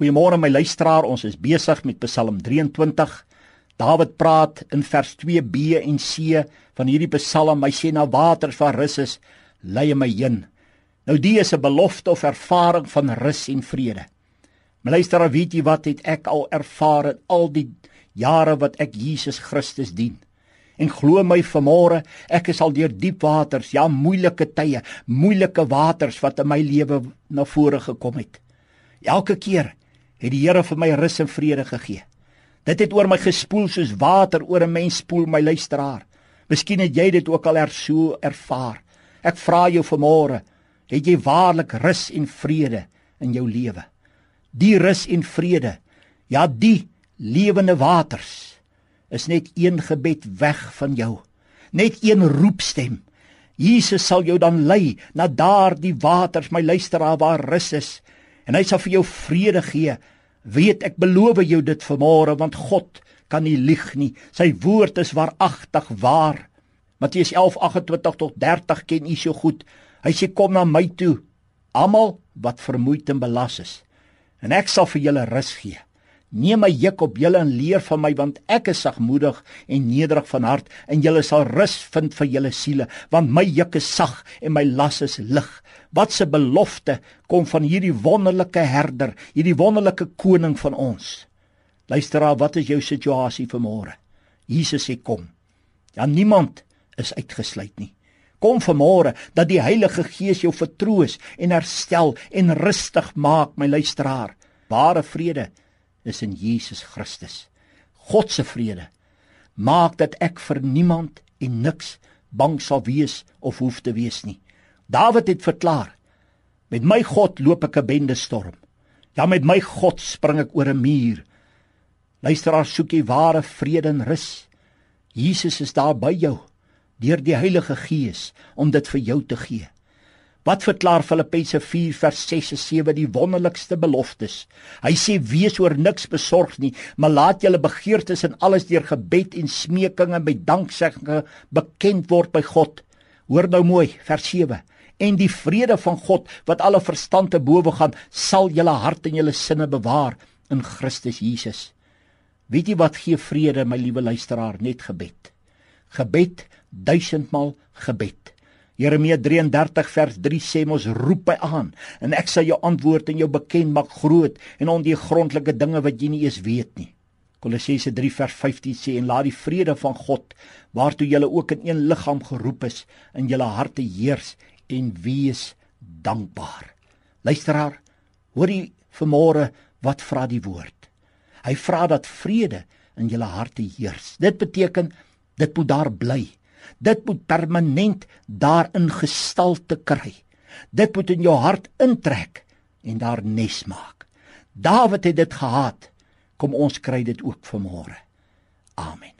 Goeiemôre my luisteraar, ons is besig met Psalm 23. Dawid praat in vers 2b en c van hierdie Psalm. Hy sê na waters van rus is, lei my heen. Nou die is 'n belofte of ervaring van rus en vrede. My luisteraar, weet jy wat het ek al ervaar in al die jare wat ek Jesus Christus dien? En glo my vanmôre, ek is al deur diep waters, ja moeilike tye, moeilike waters wat in my lewe na vore gekom het. Elke keer het die Here vir my rus en vrede gegee. Dit het oor my gespoel soos water oor 'n mens spoel my luisteraar. Miskien het jy dit ook al er so ervaar. Ek vra jou vanmôre, het jy waarlik rus en vrede in jou lewe? Die rus en vrede, ja die lewende waters is net een gebed weg van jou. Net een roepstem. Jesus sal jou dan lei na daardie waters, my luisteraar waar rus is en hy sal vir jou vrede gee. Weet ek beloof jou dit vanmôre want God kan nie lieg nie. Sy woord is waaragtig waar. Matteus 11:28 tot 30 ken u so goed. Hy sê kom na my toe, almal wat vermoeid en belas is, en ek sal vir julle rus gee. Neem my juk op julle en leer van my want ek is sagmoedig en nederig van hart en julle sal rus vind vir julle siele want my juk is sag en my las is lig. Wat 'n belofte kom van hierdie wonderlike herder, hierdie wonderlike koning van ons. Luisteraar, wat is jou situasie vanmôre? Jesus sê kom. Ja niemand is uitgesluit nie. Kom vanmôre dat die Heilige Gees jou vertroos en herstel en rustig maak, my luisteraar. Ware vrede is in Jesus Christus. God se vrede maak dat ek vir niemand en niks bang sal wees of hoef te wees nie. Dawid het verklaar: Met my God loop ek 'n bende storm. Ja, met my God spring ek oor 'n muur. Luisteraar, soek jy ware vrede en rus. Jesus is daar by jou deur die Heilige Gees om dit vir jou te gee. Wat verklaar Filippense 4 vers 6 en 7 die wonderlikste beloftes? Hy sê wees oor niks besorg nie, maar laat julle begeertes en alles deur gebed en smeking en by danksegging bekend word by God. Hoor nou mooi, vers 7. En die vrede van God wat alle verstand te bowe gaan, sal julle hart en julle sinne bewaar in Christus Jesus. Weet jy wat gee vrede, my liewe luisteraar? Net gebed. Gebed, duisendmal gebed. Jeremia 33 vers 3 sê ons roep by aan en ek sal jou antwoord en jou bekend maak groot en on die grondelike dinge wat jy nie eens weet nie. Kolossense 3 vers 15 sê en laat die vrede van God waartoe julle ook in een liggaam geroep is in julle harte heers en wees dankbaar. Luisteraar, hoor jy vanmôre wat vra die woord? Hy vra dat vrede in julle harte heers. Dit beteken dit moet daar bly. Dit moet permanent daarin gestalte kry. Dit moet in jou hart intrek en daar nes maak. Dawid het dit gehad. Kom ons kry dit ook vanmôre. Amen.